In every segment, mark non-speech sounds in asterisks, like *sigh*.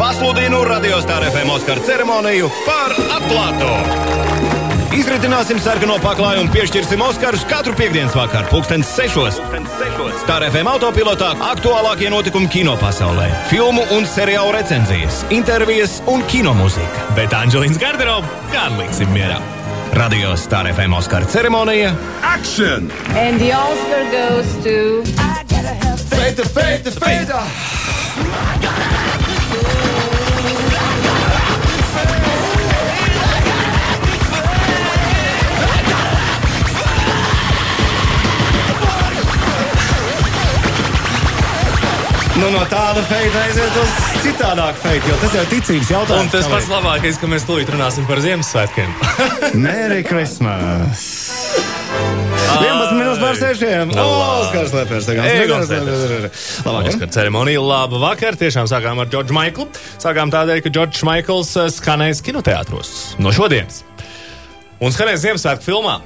pasludinu radiostāra FM Oskara ceremoniju par atklāto. Izritināsim sarkano paklāju un piešķirsim Oskarus katru piekdienas vakaru, pulkstens sešos. Star FM autopilotā aktuālākie notikumi kino pasaulē, filmu un seriālu recenzijas, intervijas un kino mūzika. Bet Anģelīnas garderobu gan liksim mierā. Radio Star FM Oskara ceremonija Action! And the Oscar goes to. Feita, feita, feita! Nu, no tāda feita aiziet uz citādāku feitu, jo tas jau ir ticības jautājums. Un tas pats labākais, ka mēs tūlīt runāsim par Ziemassvētkiem. *laughs* Merry Christmas! 11 minūtes pār 6. Oskars Lepers. Oskar ceremonija. Labu vakar. Tiešām sākām ar Džordžu Maiklu. Sākām tādēļ, ka Džordžs Maikls eh, skanēs kinoteātros no šodienas. Un skanēs Ziemassvētku filmā.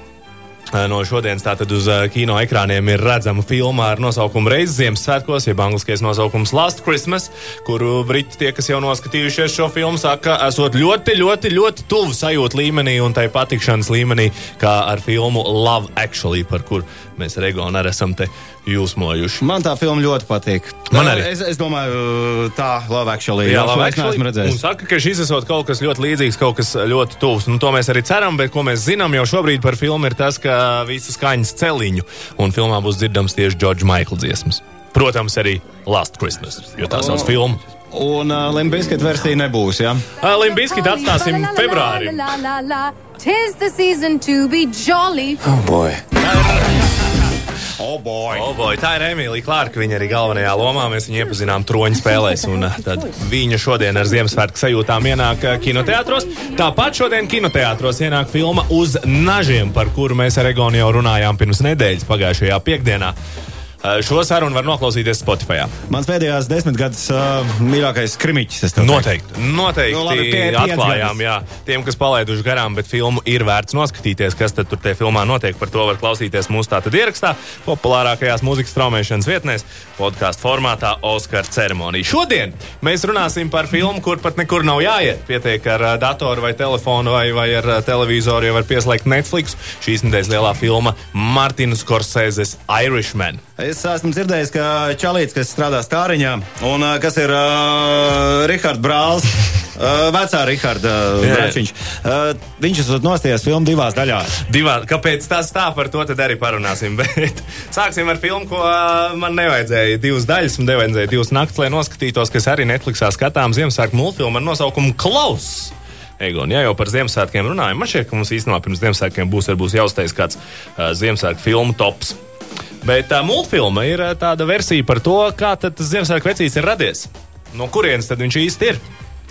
Eh, No šodienas tātad uz eh, kino ekrāniem ir redzama filma ar nosaukumu Reizes Ziemassvētkos, jeb angliskais nosaukums Last Christmas, kuru briti tie, kas jau noskatījušies šo filmu, saka, esot ļoti, ļoti, ļoti tuvu sajūtu līmenī un tai patikšanas līmenī, kā ar filmu Love Actually, par kur mēs ar Egonu arī esam te jūsmojuši. Man tā filma ļoti patīk. Man arī. Es, es domāju, tā Actually. Jā, neesmu Un saka, ka šis esot kaut kas ļoti līdzīgs, kaut kas ļoti tuvs. Nu, to mēs arī ceram, bet ko mēs zinām jau šobrīd par filmu ir tas, ka visu skaņas celiņu un filmā būs dzirdams tieši Džordža Maikla dziesmas. Protams, arī Last Christmas, jo tā sauc filmu. Un uh, Limbiskita versija nebūs, jā? Ja? Limbiskit atstāsim La, la, la, februārī. Tis the season to be jolly. Oh, boy! Oh boy, tā ir Emīlija Klārka. Viņa arī galvenajā lomā. Mēs viņu iepazinām troņa spēlēs. Uh, viņa šodien ar Ziemassvētku sajūtām ienāk uh, kinoteātros. Tāpat šodien kinoteātros ienāk filma uz nažiem, par kuru mēs ar Egonu jau runājām pirms nedēļas pagājušajā piekdienā. Uh, Šo sarunu var noklausīties Spotify. Mans pēdējās desmit gadus uh, mīļākais krimiķis. Noteikti. Noteikti Nu, labi, pie- atklājām, jā. Tiem, kas palaiduši garām, bet filmu ir vērts noskatīties, kas tur tajā filmā notiek. Par to var klausīties mūsu tātad ierakstā, populārākajās mūzikas straumēšanas vietnēs, podkāstu formātā Oskara ceremonija. Šodien mēs runāsim par filmu, kur pat nekur nav jāiet. Pietiek ar ā, datoru vai telefonu vai, vai ar ā, televizoru, jau var pieslēgt Netflix. Šīs nedēļas lielā filma Martina Skorseses Irishman. Es esmu dzirdējis, ka Čalīts, kas strādā stāriņā, un uh, kas ir uh, Rihards Brāls, *laughs* uh, vecā Riharda uh. Bračiņš, uh, viņš esat nostājies filmu divās daļās. Divā, kāpēc tas tā par to tad arī parunāsim? *laughs* Bet sāksim ar filmu, ko ā, man nevajadzēja divas daļas, un nevajadzēja divas naktas, lai noskatītos, kas arī Netflixā skatām Ziemassvētku multfilmu ar nosaukumu Klaus. Egon, ja jau par Ziemassvētkiem runājam, man šķiet, ka mums īstenībā pirms Ziemassvētkiem būs, būs jāuztais kāds uh, Ziemassvētku filmu tops. Bet uh, multfilma ir uh, tāda versija par to, kā tas Ziemassvētku vecīs ir radies. No kurienes tad viņš īsti ir?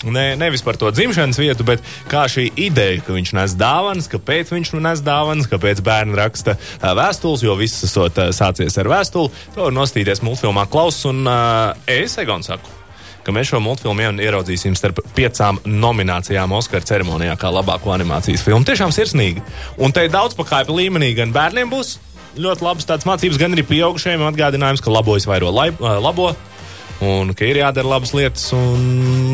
Ne, nevis par to dzimšanas vietu, bet kā šī ideja, ka viņš nes dāvanas, kāpēc viņš nes dāvanas, kāpēc bērni raksta vēstules, jo viss esot sācies ar vēstuli. To var nostīties multfilmā Klaus un uh, es, Egon, saku. Mēs šo multfilmu ieraudzīsim starp piecām nominācijām Oskara ceremonijā, kā labāko animācijas filmu. Tiešām sirsnīgi. Un te daudz pakāpju līmenī gan bērniem būs ļoti labas tādas mācības, gan arī pieaugušajiem atgādinājums, ka labojas vairo labo. Un ka ir jādara labas lietas, un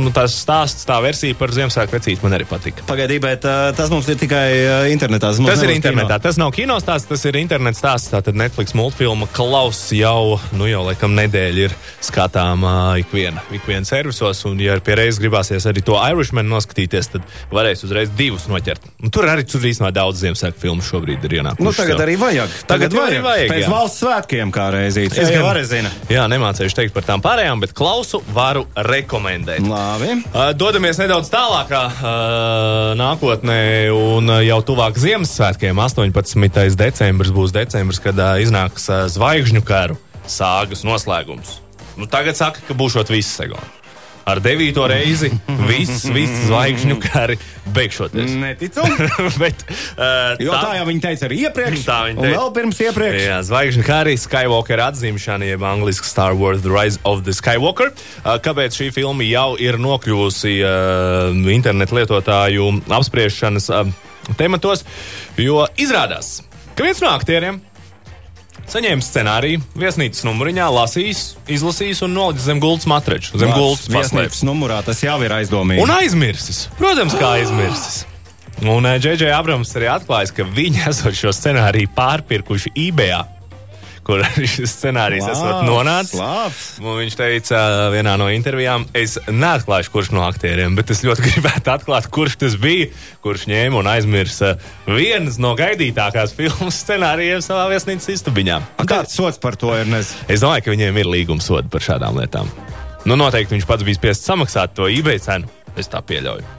nu, tas stāsts, tā versija par Ziemassvētku vecīti man arī patika. Pagaidī, bet uh, tas mums ir tikai uh, internetā. Tas ir internetā. kino. Tas nav kino stāsts, tas ir internets stāsts. Tātad Netflix multfilma Klaus jau, nu jau laikam nedēļa ir skatāmā ikviena, ikviena servisos. Un, ja pie reizes gribāsies arī to Irishman noskatīties, tad varēs uzreiz divus noķert. Un tur arī tur īstenībā daudz Ziemassvētku filmu šobrīd ir ienākušas. Nu, tagad arī vajag. Tagad jau arī vajag, Pēc jā. valsts svētkiem kā reizīt. Es jau arī zinu. Jā, nemācējuši teikt par tām pārējām, bet Klausu varu rekomendēt. Labi. Dodamies nedaudz tālākā nākotnē, un jau tuvāk Ziemassvētkiem, 18. decembris būs decembris, kad iznāks zvaigžņu karu sāgas noslēgums. Nu, tagad saka, ka būšot viss segonds. Ar devīto reizi viss, viss zvaigžņu kari beigšoties. Neticu. *laughs* Bet, uh, Jo tā jau viņi teica arī iepriekš. Tā viņi teica. vēl pirms iepriekš. Jā, zvaigžņu kari, Skywalker atzīšana, jeb angļuiski Star Wars The Rise of the Skywalker. Uh, Kāpēc šī filma jau ir nokļuvusi uh, internetu lietotāju apspriešanas uh, tematos? Jo izrādās, ka viens no aktieriem saņēma scenāriju, viesnīcas numuriņā, lasījis, izlasījis un nolicis zem gultas matraču. Zem gultas viesnīcas numurā tas jau ir aizdomīgi. Un aizmirsis. Protams, kā aizmirsis. Un Džeidžai Abrams arī atklājis, ka viņi *laughs* esot šo scenāriju pārpirkuši eBay, kur šis scenārijs esot nonācis. Labs. Viņš teica vienā no intervijām, es neatklāšu, kurš no aktieriem, bet es ļoti *laughs* gribētu atklāt, kurš tas bija, kurš ņēma un aizmirsa vienas no gaidītākās filmu scenārijiem savā viesnīcas istabiņā. Kāds sots par to ir? Nez? Es domāju, ka viņiem ir līguma sodi par šādām lietām. Nu, noteikti viņš pats bija spiests samaksāt to eBay cenu. Es tā pieļauju.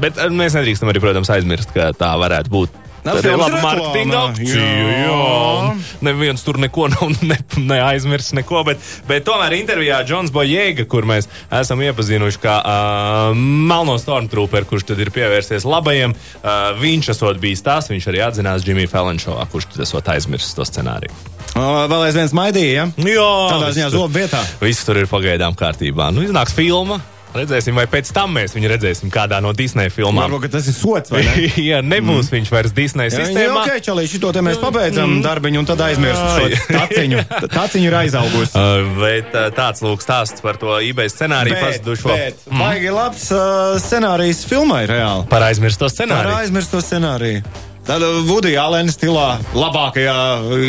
Bet eh, mēs nedrīkstam arī, protams, aizmirst, ka tā varētu būt. Tas Tā ir uz mārketinga akcija. jā. Neviens tur neko nav *laughs* ne, neaizmirsis, neko. Bet, bet tomēr intervijā Džons Bojēga, kur mēs esam iepazinuši kā uh, Melno Stormtrooper, kurš tad ir pievērsies labajiem, uh, viņš esot bijis tās, viņš arī atzinās Jimmy Fallon šovā, kurš tad esot aizmirsis to scenāriju. O, Vēl aizviens maidīja, ja? Jā, Tādā ziņā zobu vietā. Viss tur ir pagaidām kārtībā. Nu, iznāks filma. Redzēsim, vai pēc tam mēs viņu redzēsim kādā no Disneja filmām. Varbūt tas ir sots, vai ne? *laughs* ja nebūs mm. viņš vairs Disneja Jā, jā, sistēmā. ok, čalī, šito te mēs pabeidzam mm. darbiņu un tad aizmirstam šo *laughs* taciņu. Taciņu ir aizaugusi. *laughs* Uh, bet uh, tāds lūk stāsts par to eBay scenāriju pazudušo. bet baigi labs uh, scenārijs filmai reāli. Par aizmirsto scenāriju. aizmirsto scenāriju. Tad Vudija Alēna stilā labākajā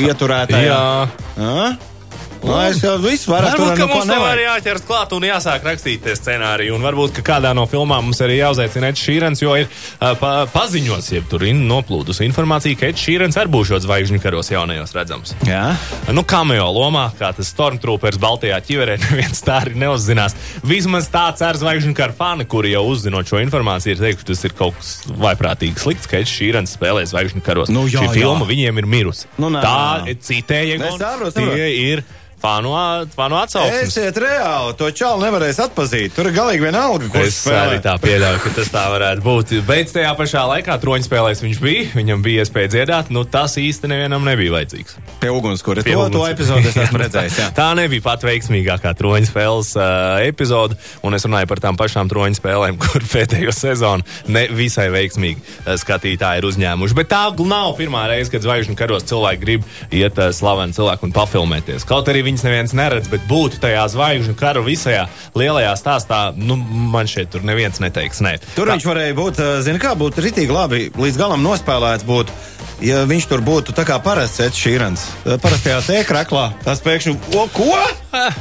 ieturētajā. Jā. Jā. Lai es jau visu varu Varbūt, tur ka neko mums tam arī jāķers klāt un jāsāk rakstīt tie scenāriji. Un varbūt, ka kādā no filmām mums arī jāuzaicina Ed Šīrens, jo ir uh, pa, paziņots, jeb tur ir noplūdusi informācija, ka Ed Šīrens arī būs zvaigžņu karos jaunajos redzams. Jā. Nu, cameo lomā, kā tas Stormtroopers Baltijā ķiverē, *laughs* neviens tā arī neuzzinās. Vismaz tāds ar zvaigžņu karu fani, kuri jau uzzinot šo informāciju, ir teikuši, tas ir kaut kas vaiprātīgi slikts, ka Edžers Šīrens spēlē zvaigžņu karos. Nu, jā, Šī jā. filma viņiem ir mirusi. Nu, nē, tā saprotu, saprotu. tie ir fanu, fanu atsauksmes. Esiet reāli, to čalu nevarēs atpazīt. Tur ir galīgi vienalga, kurš Es arī spēlē. tā pieļauju, ka tas tā varētu būt. Bet tajā pašā laikā troņa spēlēs viņš bija, viņam bija iespēja dziedāt. Nu, tas īsti nevienam nebija vajadzīgs. Pie ugunskura. To, to uguns. epizodu es *laughs* esmu redzējis. Jā. Tā nebija pat veiksmīgākā troņa spēles uh, epizode, un es runāju par tām pašām troņa spēlēm, *laughs* kur pēdējo sezonu ne visai veiksmīgi uh, skatītāji ir uzņēmuši. Bet tā nav pirmā reize, kad zvaigžņu karos cilvēki grib iet uh, slaveni cilvēku un pafilmēties. Kaut arī viņas neviens neredz, bet būt tajā zvaigžņu karu visajā lielajā stāstā, nu, man šeit tur neviens neteiks nē. Tur viņš varēja būt, zina, kā būtu ritīgi labi līdz galam nospēlēts. Būt, ja viņš tur būtu tā kā parasts Eds Šīrens. Eh, Parastajā tēkraklā tas pēkšņi, o, ko?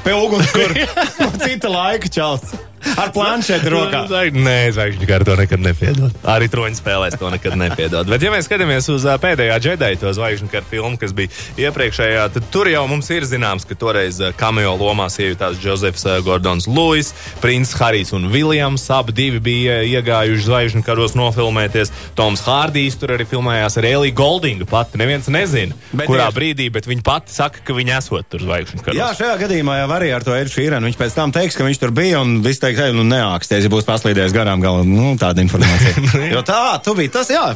Pie ugunskura. *laughs* No cita laika čals. Ar planšeti rokā. Nē, zvaigžņu karu to nekad nepiedod. Arī troņa spēlēs to nekad nepiedod. Bet, ja mēs skatāmies uz pēdējā džedēja to zvaigžņu karu filmu, kas bija iepriekšējā, tad tur jau mums ir zināms, ka toreiz ā, cameo lomā iejutās Džozefs Gordons Lewis, Princis Harijs un Viljams. Abi divi bija iegājuši zvaigžņu karos nofilmēties. Toms Hārdijs tur arī filmējās ar Eliju Goldingu. Pati neviens nezina, Bet kurā ir- brīdī, bet viņa pati saka, ka viņa esot tur zvaigžņu karos. Jā, šajā gadījumā jau arī ar to Edu Šīrenu. Viņš pēc tam teiks, ka viņš tur bija un viss teiks, ka nu, neāksties, ja būs paslīdējis garām galam. Nu, tāda informācija. *laughs* jo tā, tu biji tas, jā.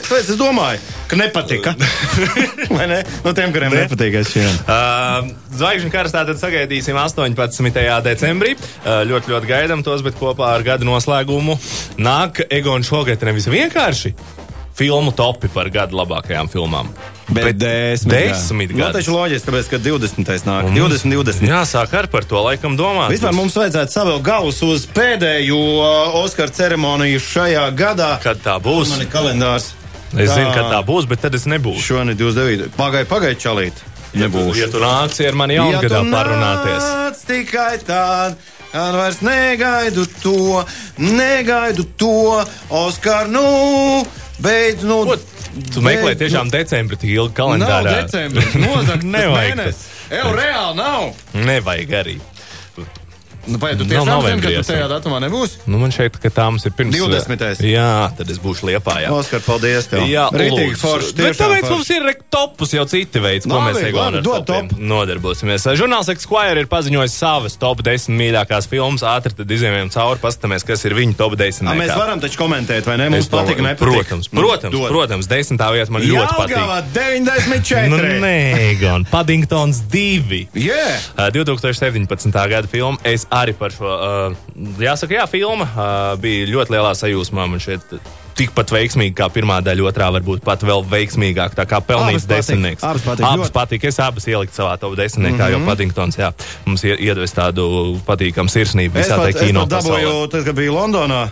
Tāpēc es domāju, ka nepatika. *laughs* Vai ne? No tiem, kuriem Ne. nepatīk Edu Šīrenu. Uh, Zvaigžņu karstā tad sagaidīsim 18. decembrī. Uh, ļoti, ļoti gaidām tos, bet kopā ar gada noslēgumu nāk Egon šogad nevis vienkārši filmu topi par gadu labākajām filmām. Bet desmit, desmit gadi. Nu, taču loģiski, tāpēc, ka 20. nāk. 20, 20. Jāsāk ar par to laikam domāt. Vispār mums vajadzētu savēl galus uz pēdējo Oskara ceremoniju šajā gadā. Kad tā būs? Man ir kalendārs. Es zinu, ka tā būs, bet tad es nebūšu. Šonadēļ 29. Pagai, pagai, čalīt. Nebūšu. Ja tu nāksi ar mani jaungadā parunāties. nāc tikai tād, kad vairs negaidu to, negaidu to, Oskar, nu, beidz, nu. Ko Tu meklē tiešām decembrī tik ilgi Nav kalendārā. decembris, nozagt *laughs* Nevajag. mēnesis. Evo, reāli nav. Nevajag arī. Nu, vai tu Nav tiešām zini, novembrī ka tu tajā datumā nebūsi? Nu, man šeit, ka tā mums ir pirms 20.. Jā, tad es būšu liepā. Jā. Oskar, paldies tev. Jā, Rītīgi forši. Bet tāpēc forši. mums ir re- topus jau citi veidi, ko mēs Egonā labi, ar dod topiem top. nodarbosimies. Žurnāls Esquire ir paziņojis savas top 10 mīļākās filmas. Ātri tad izējām cauri, paskatāmies, kas ir viņu top 10. A, mēs varam taču komentēt, vai ne? Mums Es patīk, nepatīk. Protams, protams, dod. protams, desmitā vieta man ļoti patīk. Jelgava 94. Nu, nē, gan Paddingtons 2. Yeah. Uh, 2017. gada filma. Es arī par šo. Uh, jāsaka, jā, filma uh, bija ļoti lielā sajūsmā. Man šeit tikpat veiksmīgi kā pirmā daļa, otrā varbūt pat vēl veiksmīgāk. Tā kā pelnīts desmitnieks. Abas patīk. Abas Ļoti. patīk. Es abas ieliku savā top desmitniekā, mm -hmm. jo Paddingtons jā, mums ie- iedves tādu patīkamu sirsnību Es visā tajā es kino pat dabūju, tad, kad biju Londonā.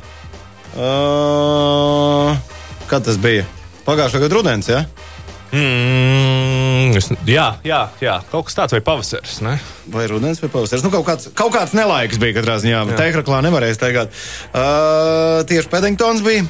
Uh, kad tas bija? Pagājušā gada rudens, ja? Mm, es, jā, jā, jā, kaut kas tāds vai pavasaris. Ne? Vai rudens vai pavasaris? Nu, kaut kāds, kaut kāds nelaiks bija katrā ziņā. Teikraklā nevarēja staigāt. Uh, tieši Paddingtons bija.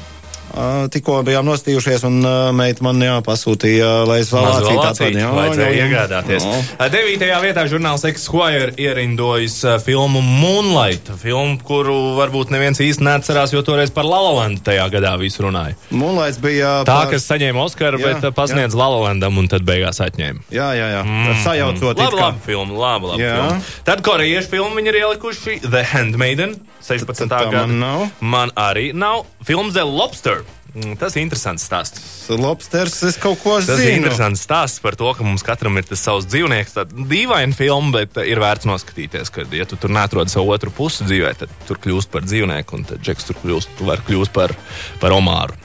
Tikko bijām nostījušies, un meita man jā, pasūtīja, lai es vēl atpakaļ. Jā, vajadzēja jā, jā. iegādāties. Jā. Devītajā vietā žurnāls Esquire ierindojas filmu Moonlight, filmu, kuru varbūt neviens īsti neatcerās, jo toreiz par Lalalandu tajā gadā visu runāja. Moonlights bija. Tā, par- kas saņēma Oskaru, Jā, bet pasniedz Lalalandam un tad beigās atņēma. Jā, jā, jā. Mm. Sajaucot. Labi, labi, filma, labi, labi Jā. filma. Tad korejiešu filmu viņi ir ielikuši The Handmaiden, 16. tā gada. man nav. Man arī nav. Filma The Lobster. Mm, Tas ir interesants stāsts. Lobsters, es kaut ko Tas ir zinu. interesants stāsts par to, ka mums katram ir tas savs dzīvnieks. Tā dīvaina filma, bet uh, ir vērts noskatīties, ka, ja tu tur neatrodi savu otru pusi dzīvē, tad tur kļūst par dzīvnieku, un tad Džeks tur kļūst, tu var kļūst par, par Omāru.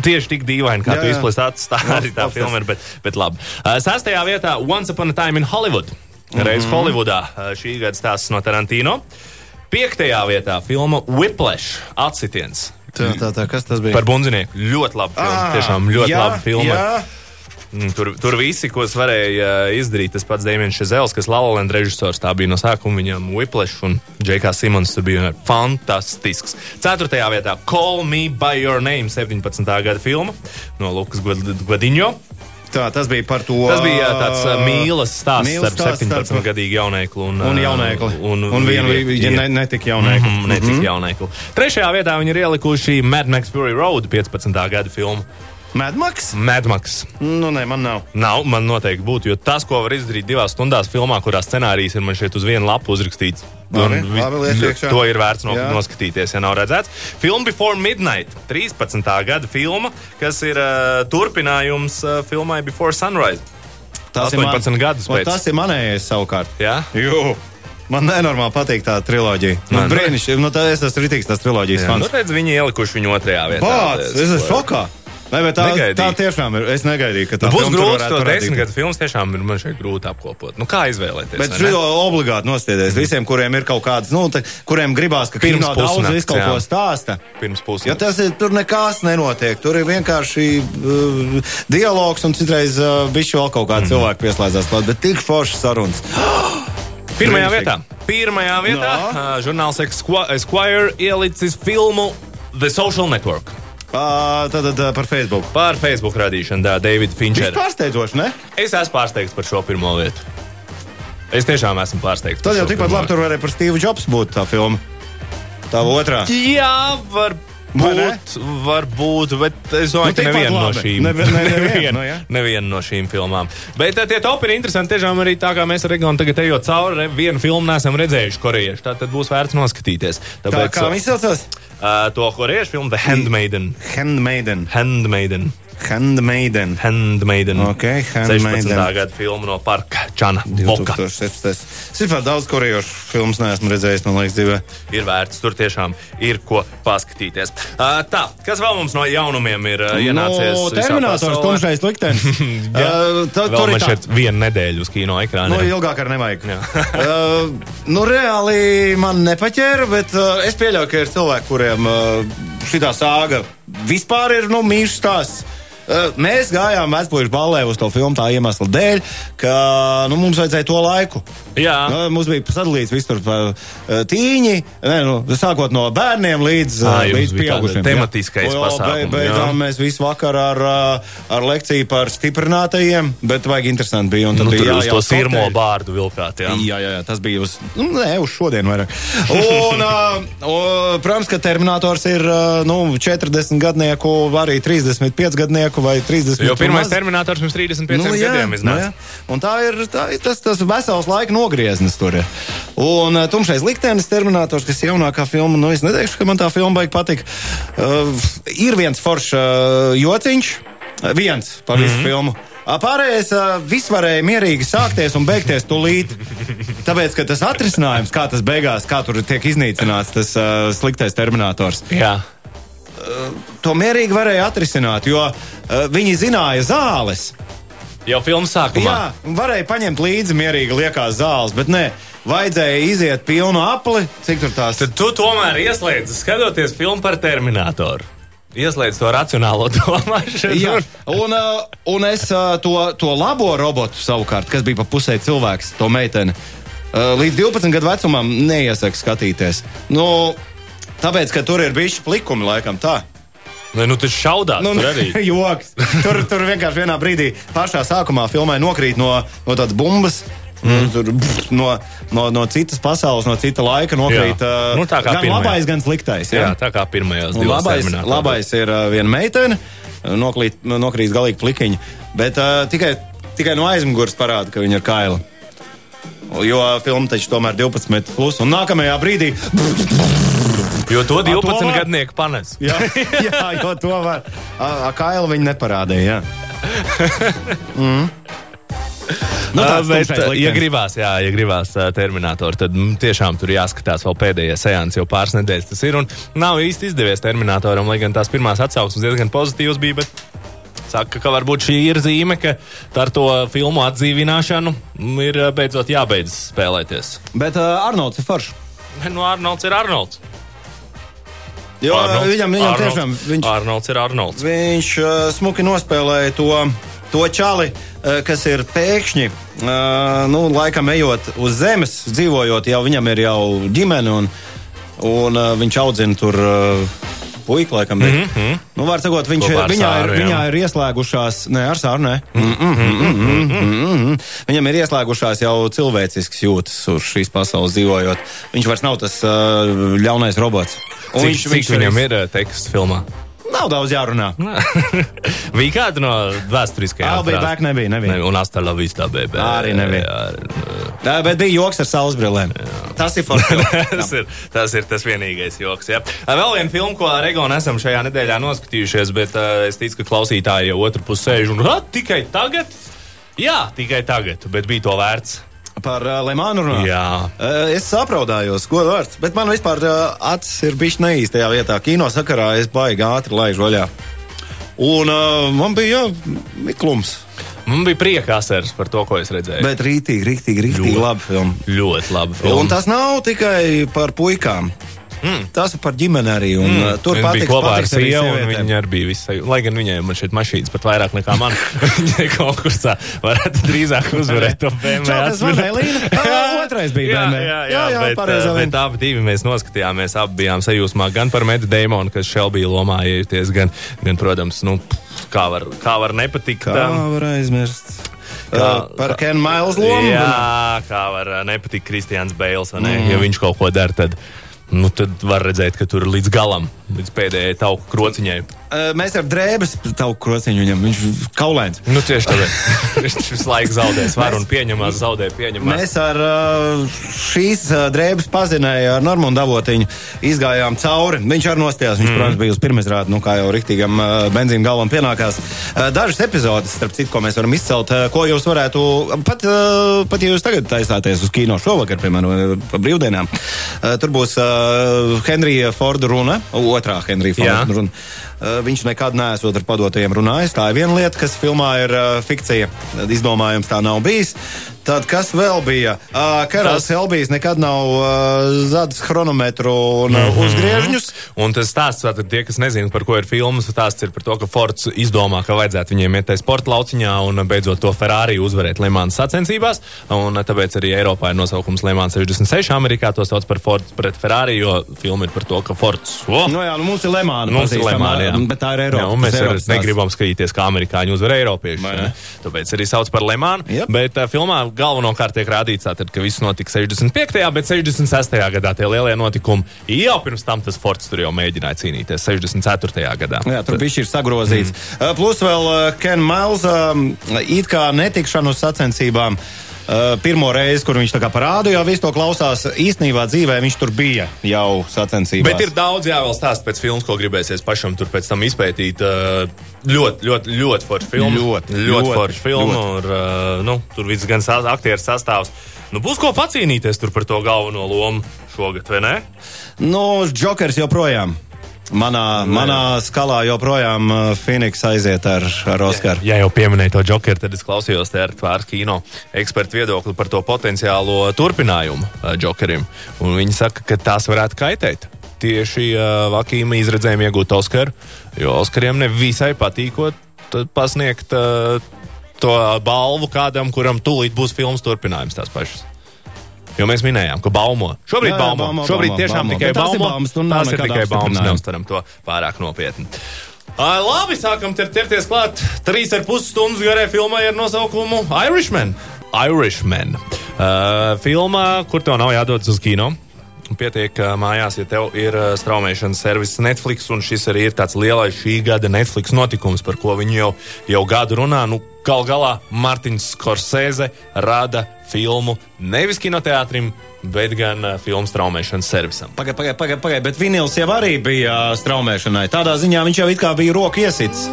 Tieši tik dīvaini, kā Jā, tu tāds, tā arī tā filma ir, bet, bet labi. Uh, Sastajā vietā Once Upon a Time in Hollywood. Reiz Mhm. Holivudā uh, šī gada stāsts no Tarantino. Piektajā vietā filma Whiplash atsitiens. Tā, tā, tā, kas tas bija? Par bundzinieku. Ļoti labi. Ā, Tiešām ļoti jā, labi filma. jā. Mm, Tur, tur visi, ko es varēju uh, izdarīt, tas pats Dēmons Šezels, kas Latvijas režisors, tā bija no sākuma viņam Whiplash un Džekā Simons. Tur bija fantastisks. Ceturtajā vietā Call Me By Your Name, 17. gada filma no Lukas Godiņo. Tā, tas bija par to. Tas bija tāds uh, mīlas stāsts mīlas starp stāsts starp- 17 gadīgu jaunekli un, Un ā, jaunēkli. Un, un viena vīri- bija ne, netika jaunēkli. Mhm, ne tik jaunekli. Trešajā vietā viņi ir ielikuši Mad Max Fury Road 15. gada filmu. Medmaks? Mad Max. Nu, nē, man nav. Nav, man noteikti būtu, jo tas, ko var izdarīt divās stundās filmā, kurā scenārijs ir man šeit uz vienu lapu uzrakstīts, Labi, un labi, iekšā. to ir vērts no, Jā. noskatīties, ja nav redzēts. Film Before Midnight, 13. gada filma, kas ir uh, turpinājums uh, filmai Before Sunrise. Tas 18 gadus Ot, pēc. Tas ir manējais savukārt. Jā? Jū. Man nenormāli patīk tā triloģija. Nu, nu- Brīnišķīgi. Nu, tā es esmu rītīgs tās triloģijas Jā, nu, fans. redz, viņi ielikuši viņu otrajā vietā. Pats! Es esmu šokā. Nē, bet tā, Negaidīju. tā tiešām ir. Es negaidīju, ka tā Nu, būs grūti parādīt. desmit gadu filmas, tiešām ir man šeit grūti apkopot. Nu, kā izvēlēties? Bet šo obligāti nostiedies visiem, kuriem ir kaut kādas, nu, te, kuriem gribās, ka Pirms daudz pusnakts, visu kaut ko stāsta. Pirms puses. Ja tas ir, tur nekas nenotiek. Tur ir vienkārši uh, dialogs un citreiz uh, bišķi vēl kaut kāda mm. cilvēka pieslēdzās klāt, bet tik foršas sarunas. *gasps* Pirmajā vietā, pirmajā vietā No. uh, žurnāls Esqu- Esquire ielicis filmu The Social Network Uh, tad, tad uh, par Facebook. par Facebook radīšanu, tā Davida Finčera. pārsteidzoši, ne? Es esmu pārsteigts par šo pirmo vietu. Es tiešām esmu pārsteigts. Tad jau tikpat labi tur varēja par Steve Jobs būt tā filma. Tā otrā. Jā, var? Būt, var būt, bet es domāju, Nu, ka neviena no šīm, Ne- ne- neviena, neviena, nu, jā. neviena no šīm filmām. Bet uh, tie topi ir interesanti. Tiešām arī tā kā mēs ar Regonu tagad ejot cauri, vienu filmu neesam redzējuši korejiešu. Tā tad būs vērts noskatīties. Tā Tāpēc, kā viņš saucās? uh, to korejiešu filmu The Handmaiden. Handmaiden. Handmaiden. Handmaiden. Handmaiden. Ok, Handmaiden. 16. gada filma no Parka Čana. Boka. 2016. Es vispār daudz korejiešu filmas neesmu redzējis, man liekas, dzīvē. Ir vērts, tur tiešām ir ko paskatīties. Uh, tā, kas vēl mums no jaunumiem ir uh, ienācies? No, Terminators, tumšais liktenis. *laughs* uh, tā, tur ir man tā. šeit viena nedēļa uz kino ekrāna. Nu, ilgāk ar nevajag. uh, nu, reāli man nepaķēra, bet uh, es pieļauju, ka ir cilvēki, kuriem uh, šī sāga vispār ir nu, mīļš stāsts. Uh, mēs gājām vecpuļu ballē uz to filmu tā iemesla dēļ, ka nu, mums vajadzēja to laiku. Jā. Nu, mums bija sadalīts viss tur pa uh, tīņi, ne, nu, sākot no bērniem līdz, Ā, uh, jums līdz pieaugušiem. tematiskais Jā. pasākums, Be, beidzām jā. mēs visu vakaru ar, ar lekciju par stiprinātajiem, bet vajag interesanti bija. un tad Nu, bija tur uz jā, to jā, sirmo bārdu vilkāt. Jā. Jā, jā, jā, tas bija uz, nu, nē, uz šodien vairāk. Un, uh, protams, ka Terminators ir uh, nu, 40 gadnieku, arī 35 gadnieku vai 30 Jo pirmais terminators pirms 35 Nu, jā, gadiem nu, iznāca. Un tā ir, tā tas, tas vesels laika nogrieznis tur. ir. Un uh, tumšais liktenis, Terminators, kas ir jaunākā filma, nu es neteikšu, ka man tā filma baigi patīk. Uh, ir viens foršs uh, jociņš, viens par visu mm -hmm. filmu. Pārējais viss varēja mierīgi sākties un beigties tūlīt. Tāpēc, ka tas atrisinājums, kā tas beigās, kā tur tiek iznīcināts tas uh, sliktais terminators, Jā. To mierīgi varēja atrisināt, jo uh, viņi zināja zāles. Jau filmas sākumā. Jā, varēja paņemt līdzi mierīgi liekās zāles, bet nē, vajadzēja iziet pilnu apli, cik tur tās Tad tu tomēr ieslēdz, skatoties filmu par Terminatoru. Ieslēdz to racionālo *laughs* domāšanu. Jā, un, uh, un es to, to labo robotu savukārt, kas bija pa pusē cilvēks, to meiteni, līdz 12 gadu vecumam neiesaku skatīties. Nu, tāpēc, ka tur ir bijuši plikumi, laikam tā. Vai nu tas šaudās? Nu, tur arī. *laughs* joks. Tur, tur vienkārši vienā brīdī, pašā sākumā filmai nokrīt no, no tādas bumbas. Mm. Tur, pff, no, no, no citas pasaules, no cita laika nokrīt. Jā. Uh, Nu, tā kā gan pirmajā. labais, gan sliktais. Jā, tā kā Un divās labais, labais ir uh, viena meitene, nokrīt, nokrīt galīgi plikiņa, bet uh, tikai, tikai no aizmugures parāda, ka viņa ir kaila. Jo filma taču tomēr 12 plus, un nākamajā brīdī. Jo to to 12 var? gadnieku panes. Jā, *laughs* jā jo to var. Kaila viņa neparādīja. Jā. Mm. Nu, tāds bet, ja gribās, jā, ja gribās uh, Terminatoru, tad mm, tiešām tur jāskatās vēl pēdējie seansi, jau pāris nedēļas tas ir. Un nav īsti izdevies Terminatoram, lai gan tās pirmās atsauksmes diezgan pozitīvas bija. Bet... Saka, ka varbūt šī ir zīme, ka ar to filmu atdzīvināšanu mm, ir beidzot jābeidz spēlēties. Bet uh, Arnolds ir foršs. Nu, Arnolds ir Arnolds. Jo Arnolds, viņam, viņam Arnolds, tiešām viņš, Arnolds ir Arnolds. viņš uh, smuki nospēlēja to, to čali, uh, kas ir pēkšņi, uh, nu, laikam ejot uz zemes, dzīvojot, jau viņam ir jau ģimene un, un uh, viņš audzina tur. Uh, Puika, laikam, mm -hmm. nu, var sakot, viņš, viņā, ir, jā. viņā ir ieslēgušās, ne ar sāru, ne. Mm -mm, mm -mm, mm -mm. Viņam ir ieslēgušās jau cilvēcisks jūtas uz šīs pasaules dzīvojot. Viņš vairs nav tas uh, ļaunais robots. Un Cik, cik viņam ir uh, teksts filmā? Nav daudz jārunā. *laughs* bija kāda no vēsturiskajām be frāzēm? back nebija, nebija. Ne, un Astela Vista bebē. Arī nebija. Jā, Jā, bet bija joks ar saules brillēm. Tas ir forši. *laughs* tas, ir, tas ir tas vienīgais joks. Ja. Vēl viena filma, ko ar Egonu esam šajā nedēļā noskatījušies, bet uh, es ticu, ka klausītāji jau otru pusi sēž un "Ha, tikai tagad. Jā, tikai tagad, bet bija to vērts. Par uh, Lemānu runā. Jā. Uh, es sapraudājos, ko vārds. Bet man vispār uh, acis ir bijis neīstajā vietā. Kino sakarā es baigi ātri laižu vaļā. Un uh, man bija jā, miklums. Man bija prieka asars par to, ko es redzēju. Bet rītīgi, rītīgi, rītīgi Ļoti. labi filma. Ļoti labi. Filma. Un tas nav tikai par puikām. Mm. Tas ir par ģimeni arī. Un, mm. Tur Viņa patiks, bija kopā ar arī sievu, viņa arī bija visai. Lai gan viņai man šeit mašīnas pat vairāk nekā man. *laughs* Viņa konkursā varētu drīzāk uzvarēt to BMW. Tas man Elīna. *laughs* Otrais bija BMW. jā, jā, jā jā bet, pareizi, uh, bet abi divi mēs noskatījāmies, abi bijām sajūsmā gan par Medu Deimonu, kas Šelbija lomā iejuties, gan, gan, protams, nu, kā var, kā var nepatikt. Kā um, var aizmirst? Kā- Kā, par Ken Miles lomu. Jā, kā var uh, nepatikt Kristians Bēls, ne? Mm. Ja viņš kaut ko dara, tad, nu, tad var redzēt, ka tur līdz galam, līdz pēdējai tauku krociņai. Mēs ar drēbes tavu krociņu viņam, viņš kaulēns. Nu, tieši tāpēc *laughs* viņš visu laiku zaudē svaru un pieņemās, zaudē pieņemās. Mēs ar šīs drēbes pazinēju ar Normūnu Davotiņu izgājām cauri. Viņš arī nostājās. Viņš, mm. protams, bija uz pirmizrādi, nu, kā jau riktīgam benzīna galvam pienākās. Dažas epizodes, starp citu, ko mēs varam izcelt, ko jūs varētu, pat, pat ja jūs tagad taisāties uz kino šovakar, piemēram, pa brīvdienām, tur būs Henrija Forda runa, otrā Henrija. Forda runa. Uh, viņš nekad neesot ar padotajiem runājis. Tā ir viena lieta, kas filmā ir uh, fikcija. Izdomājums tā nav bijis. Tad kas vēl bija? Uh, Karls Tas- Helbijs nekad nav uh, zadis chronometru un uh, uzgriežņus. Un tas stāsts, tātad tie, kas nezina, par ko ir filmas, stāsts ir par to, ka Fords izdomā, ka vajadzētu viņiem iet tajā sporta lauciņā un beidzot to Ferrari uzvarēt Lemānas sacensībās. Un tāpēc arī Eiropā ir nosaukums Lemāns 66, Amerikā to sauc par Ford pret Ferrari, jo filma ir par to, ka Fords. Oh, Nu jā, nu mums ir Lemāna. Mums ir Lemāna, jā. Bet tā ir Eiropa. Jā, un mēs Eiropas negribam skatīties, kā amerikāņi uzvar ne? Tāpēc arī sauc par Lemānu. Jep. Bet uh, filmā galvenokārt tiek rādīts, tātad, ka viss notika 65. bet 66. gadā tie lielie notikumi jau pirms tam tas Fords tur jau mēģināja cīnīties 64. gadā. Jā, tur bija šis sagrozīts. Mm. Plus vēl uh, Ken Miles um, it kā netikšanu sacensībām. Uh, pirmo reizi, kur viņš tā kā parāda, jau visu to klausās. Īstenībā dzīvē viņš tur bija jau sacensībās. Bet ir daudz jāvēl stāst pēc filmas, ko gribēsies pašam tur pēc tam izpētīt. Uh, Ļoti, ļoti, ļoti forša filma. Ļoti, ļoti ļoti, forša filma. ļoti. Ar, uh, nu, tur viss gan sā- aktieru sastāvs. Nu, būs ko pacīnīties par to galveno lomu šogad, vai ne? Nu, Džokers joprojām. Manā, manā skalā joprojām uh, Phoenix aiziet ar, ar Oskaru. Ja jau pieminēju to jokeru, tad es klausījos ar tvārs kino ekspertu viedokli par to potenciālo turpinājumu uh, jokerim. Un viņi saka, ka tās varētu kaitēt. Tieši uh, Vakīma izredzējumi iegūt Oskaru, jo Oskariem nevisai patīkot pasniegt uh, to balvu kādam, kuram tūlīt būs filmas turpinājums tās pašas. Jo mēs minējām, ka baumo. Šobrīd Jā, jā, baumo. baumo, Šobrīd baumo, tiešām baumo. tikai Bet tās ir baumo. baumas, Tās ir tikai baumas, neuztaram to pārāk nopietni. Ā, Labi, sākam ķer- ķerties klāt. Trīs ar pus stundas garai filmai ar nosaukumu Irishman. Irishman. Uh, filma, kur tev nav jādodas uz kino. Pietiek mājās, ja tev ir straumēšanas servis Netflix, un šis arī ir tāds lielais šī gada Netflix notikums, par ko viņi jau, jau gadu runā. Nu, gal galā Mārtiņš Skorsēze rada filmu nevis kinoteātrim, bet gan ā, filmu straumēšanas servisam. Pagaid, pagaid, pagaid, pagaid, bet vinils jau arī bija uh, straumēšanai. Tādā ziņā viņš jau it kā bija roku iesits.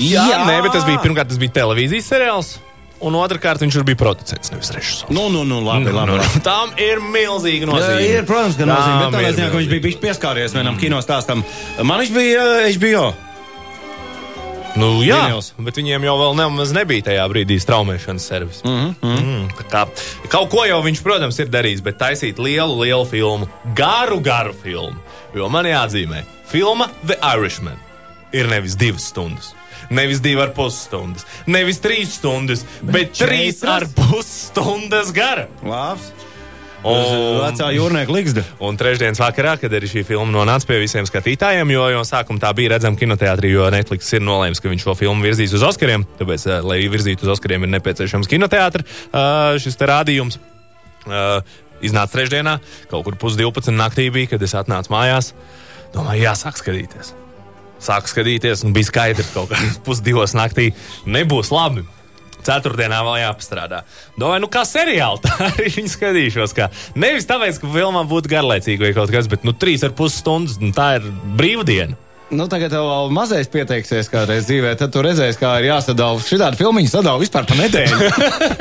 Jā, Jā. Nē, bet tas bija pirmkārt, tas bija televīzijas seriāls. Un otrkārt, viņš bija producents, nevis režisors. Nu, nu, nu, labi, Nu, labi. nu, labi. nu, Tam ir milzīga Jā, nozīme. ir, protams, ka nozīme. Bet Tam tādā ir ziņā, ka viņš bija bijis pieskāries vienam kino stāstam. Man viņš bija HBO. Nu, jā, Vinils. bet viņiem jau vēl nemaz nebija tajā brīdī straumēšanas servis. Mm -hmm. mm, tā kā, kaut ko jau viņš, protams, ir darījis, bet taisīt lielu, lielu filmu, garu, garu filmu. Jo man jāatzīmē, filma The Irishman ir nevis divas stundas. Nevis divi ar pus stundas, nevis trīs stundas, bet, bet trīs četras? ar pus stundas gara. Labs. Un- Vecā jūrnieka liksta. Un trešdienas vakarā, kad arī šī filma nonāca pie visiem skatītājiem, jo, jo sākumā tā bija redzama kinoteātrī, jo Netflix ir nolēmis, ka viņš šo filmu virzīs uz Oskariem. Tāpēc, eh, lai virzītu uz Oskariem, ir nepieciešams kinoteātris. Uh, šis te rādījums uh, iznāca trešdienā, kaut kur pusdivpadsmit naktī bija, kad es atnācu mājās. Domāju, jāsāk skatīties. Sāku skatīties, un bija skaidrs, ka kaut kādā *laughs* pusdivos naktī nebūs labi. Ceturtdienā vēl jāpastrādā. Domāju, nu kā seriāli, *laughs* tā arī viņi skatīšos. Kā. Nevis tāpēc, ka filmā būtu garlaicīga vai kaut kas, bet nu, trīs ar pus stundas, nu, tā ir brīvdiena. Nu, tagad tev vēl mazais pieteiksies kādreiz dzīvē, tad tu redzēsi, kā ir jāsadala. Šitādi filmiņi sadala vispār pa nedēļu.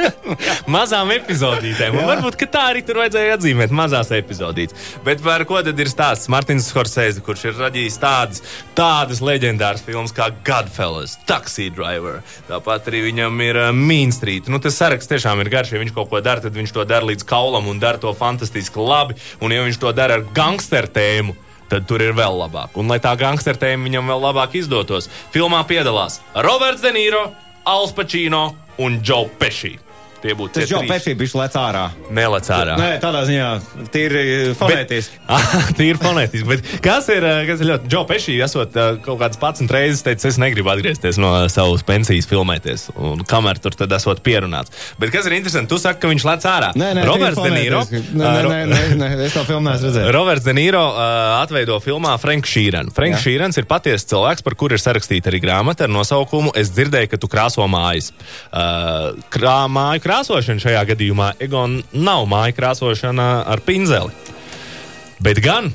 *laughs* Mazām epizodītēm. Varbūt ka tā arī tur vajadzēja atzīmēt mazās epizodītes. Bet par ko tad ir stāsts? Martins Skorsēze, kurš ir radījis tādas, tādas leģendāras filmas kā Godfellas, Taxi Driver. Tāpat arī viņam ir uh, Mean Street. Nu, tas saraksts tiešām ir garš. Ja viņš kaut ko dara, tad viņš to dara līdz kaulam un dara to fantastiski labi. Un ja viņš to dara ar gangsteru tēmu, tad tur ir vēl labāk. Un lai tā gangsteru tēma viņam vēl labāk izdotos, filmā piedalās Roberts De Niro, Als Pacino un Joe Pesci. Tie būtu Tas jau pēkšņi bija lec ārā. Nelec ārā. Nē, tādā ziņā tīri fonētiski. Tā ir fonētiski. Bet kas ir, eh, kas ir ļoti. Džo Pešī, esot eh, kaut kādas 11 reizes, teicis, es negribu atgriezties no savas pensijas, filmēties. Un kamēr tur tad esot pierunāts. Bet kas ir interesanti, tu saki, ka viņš lec ārā. Nē, nē, Roberts De tīri Niro. fonētiski. Nē, eh, nē, nē, nē, es to filmu neesmu redzējis. Roberts De Niro uh, atveido filmā Franks Šīrens. Franks Jā. Šīrens ir patiesa cilvēks, par kuru ir sarakstīta arī grāmata ar nosaukumu Es dzirdēju, ka tu krāso mājas. Uh, krā, māju krāsošana šajā gadījumā Egon nav māju krāsošana ar pinzeli. Bet gan.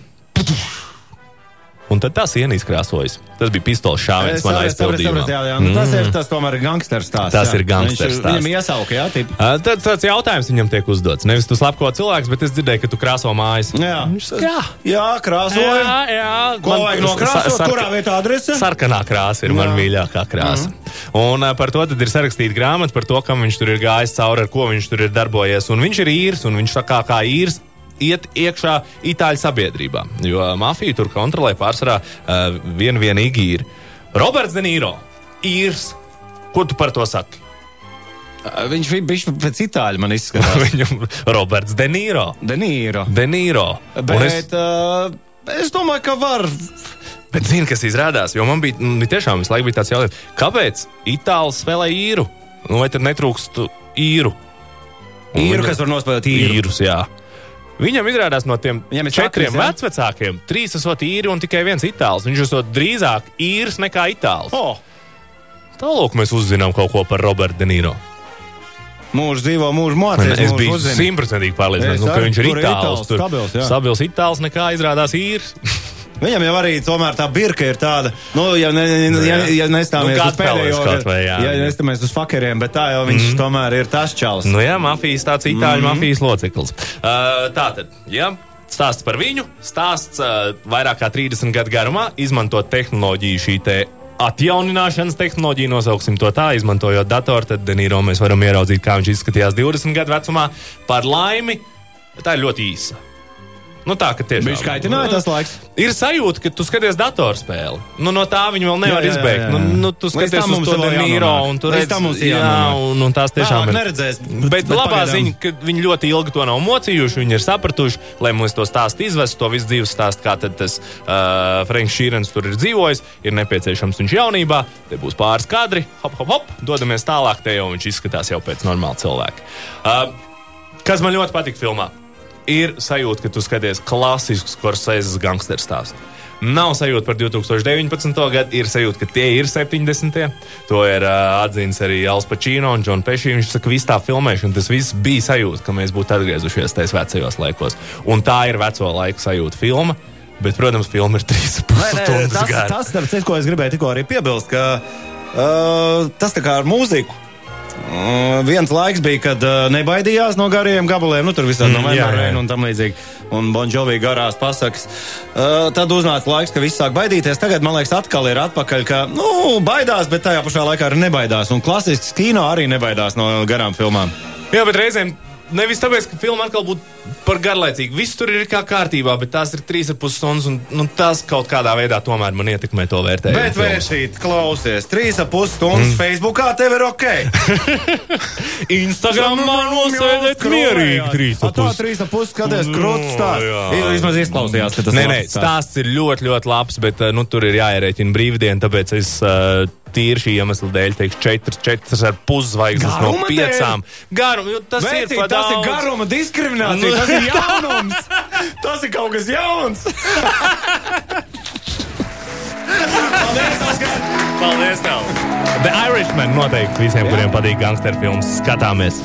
Un tad tā siena izkrāsojas. Tas bija pistoles šāviens manā sapratu, sapratu, izpildījumā. jā, jā. Nu, tas ir tas tomēr gangsters stāsts. Tas jā. ir gangsters stāsts. Viņam iesauka, jā, tip. Uh, Tad tāds jautājums viņam tiek uzdots. Nevis tu slepko cilvēks, bet es dzirdēju, ka tu krāso mājas. Jā. Viņš jā. Jā, krāsoja. Jā, jā. Ko vajag nokrāsot? Sa- sarka- Kurā vietā adrese? Sarkanā krāsa ir Jā. mīļākā krāsa. Mm. Un uh, par to tad ir sarakstīta grāmata par to, kam viņš tur ir gājis cauri, ar ko viņš tur ir darbojies. Un viņš ir īrs, un viņš tā kā, kā īrs. Iet iekšā Itāļu sabiedrībā, jo mafija tur kontrolē pārsvarā uh, vienu vienīgi īri. Roberts De Niro, īrs. Ko tu par to saki? Viņš bija pēc itāļu, man izskatās. *laughs* Viņam Roberts. Denīro. De Niro. Un Bet es-. Uh, es domāju, ka var. Bet zini, kas izrādās, jo man bija nu, tiešām visu laiku tāds jautājums, kāpēc Itālijā spēlē īru? Nu, vai tad netrūkst īru? Un Īru, viņa- kas var nospēlēt īru. īrus, jā. Viņam izrādās no tiem Viņam četriem jā? vecvecākiem, trīs esot īri un tikai viens itālis. Viņš esot drīzāk īrs nekā itālis. Oh. Tālāk mēs uzzinām kaut ko par Robertu De Niro. Mūžu dzīvo, mūžu mocīs. Es biju simtprocentīgi pārliecināts, nu, ka viņš ir Tur stabils, jā. stabils itāls nekā izrādās īrs. *laughs* Viņam jau arī tomēr tā birka ir tāda, nu, ja, ne, ne, ja, ja nestāmies Nu, uz pēdējo, vai, jā. ja nestāmies uz fakeriem, bet tā jau viņš mm. tomēr ir tas čals. Nu jā, mafijas tāds itāļu mm -hmm. mafijas loceklis. Uh, tā tad, jā. Stāsts par viņu. Stāsts uh, vairāk kā 30 gadu garumā, izmantot tehnoloģiju šī te atjaunināšanas tehnoloģiju, nosauksim to tā, izmantojot datoru, tad Denīro mēs varam ieraudzīt, kā viņš izskatījās 20 gadu vecumā. Par laimi, tā ir ļoti īsa. Nu tā, ka tiešām. Viņš kaitināja tas laiks. Ir sajūta, ka tu skaties datorspēli. Nu, no tā viņa vēl nevar Jā, jā, izbeigt. jā, jā. Nu, nu, tu skaties uz to Denīro un tu Līdz redz, mums jā, un, un tās tiešām ir. neredzēs, Bet, bet bet labā pagaidām. ziņa, ka viņi ļoti ilgi to nav mocījuši. Viņi ir sapratuši, lai mums to stāstu izvestu, to visu dzīves stāstu, kā tad tas uh, Franks Šīrens tur ir dzīvojis. Ir nepieciešams viņš jaunībā, te būs pāris kadri, hop, hop, hop, dodamies tālāk, te jau viņš izskatās jau pēc normāla cilvēka. Uh, kas man ļoti patīk filmā? Ir sajūta, ka tu skaties klasisku Scorsese gangsteru stāstu. Nav sajūta par 2019. gadu, ir sajūta, ka tie ir 70. To ir uh, atzīts arī Alspačino un Džons Pešī. Viņš saka, ka viss tā filmēšana, tas viss bija sajūta, ka mēs būtu atgriezušies tajos vecajos laikos. Un tā ir veco laiku sajūta filma. Bet, protams, filma ir 3,5 Nē, nē, stundas tas, gara. tas, starp citu, ko es gribēju tikko arī piebilst, ka uh, tas tā kā ar mūziku. Uh, viens laiks bija, kad uh, nebaidījās no gariem gabaliem, nu tur visādi Mm, no. Memorēna un tam līdzīgi. Un Bonžovī garās pasakas. Uh, tad uznāca laiks, ka viss sāk baidīties. Tagad, man liekas, atkal ir atpakaļ, ka, nu, baidās, bet tajā pašā laikā arī nebaidās. Un klasisks kino arī nebaidās no garām filmām. Jā, bet reizēm nevis tāpēc, ka filma atkal būtu par garlaicīgu. Viss tur ir kā kārtībā, bet tās ir 3,5 stundas, un nu, tas kaut kādā veidā tomēr man ietekmē to vērtējumu. Bet vērtīt, klausies, trīs ap pus stundas mm. Facebookā tev ir ok. *laughs* Instagramā nosēdēt mierīgi trīs Tā ap pus. trīs ap pus skaties krūts stāsts. Vismaz izklausījās, ka tas Nē, ir nē, labs stāsts. ir ļoti, ļoti labs, bet uh, nu, tur ir jāierēķina brīvdiena, tāpēc es uh, tīri šī iemesla dēļ teikšu, četras, četras ar puszvaigznes no piecām. Garum, tas Vērtīt, ir tas ir daudz. garuma diskriminācija, Nu. tas ir *laughs* jaunums. tas ir kaut kas jauns. Paldies tev! The Irishman noteikti visiem, kuriem patīk gangsteru filmas, skatāmies!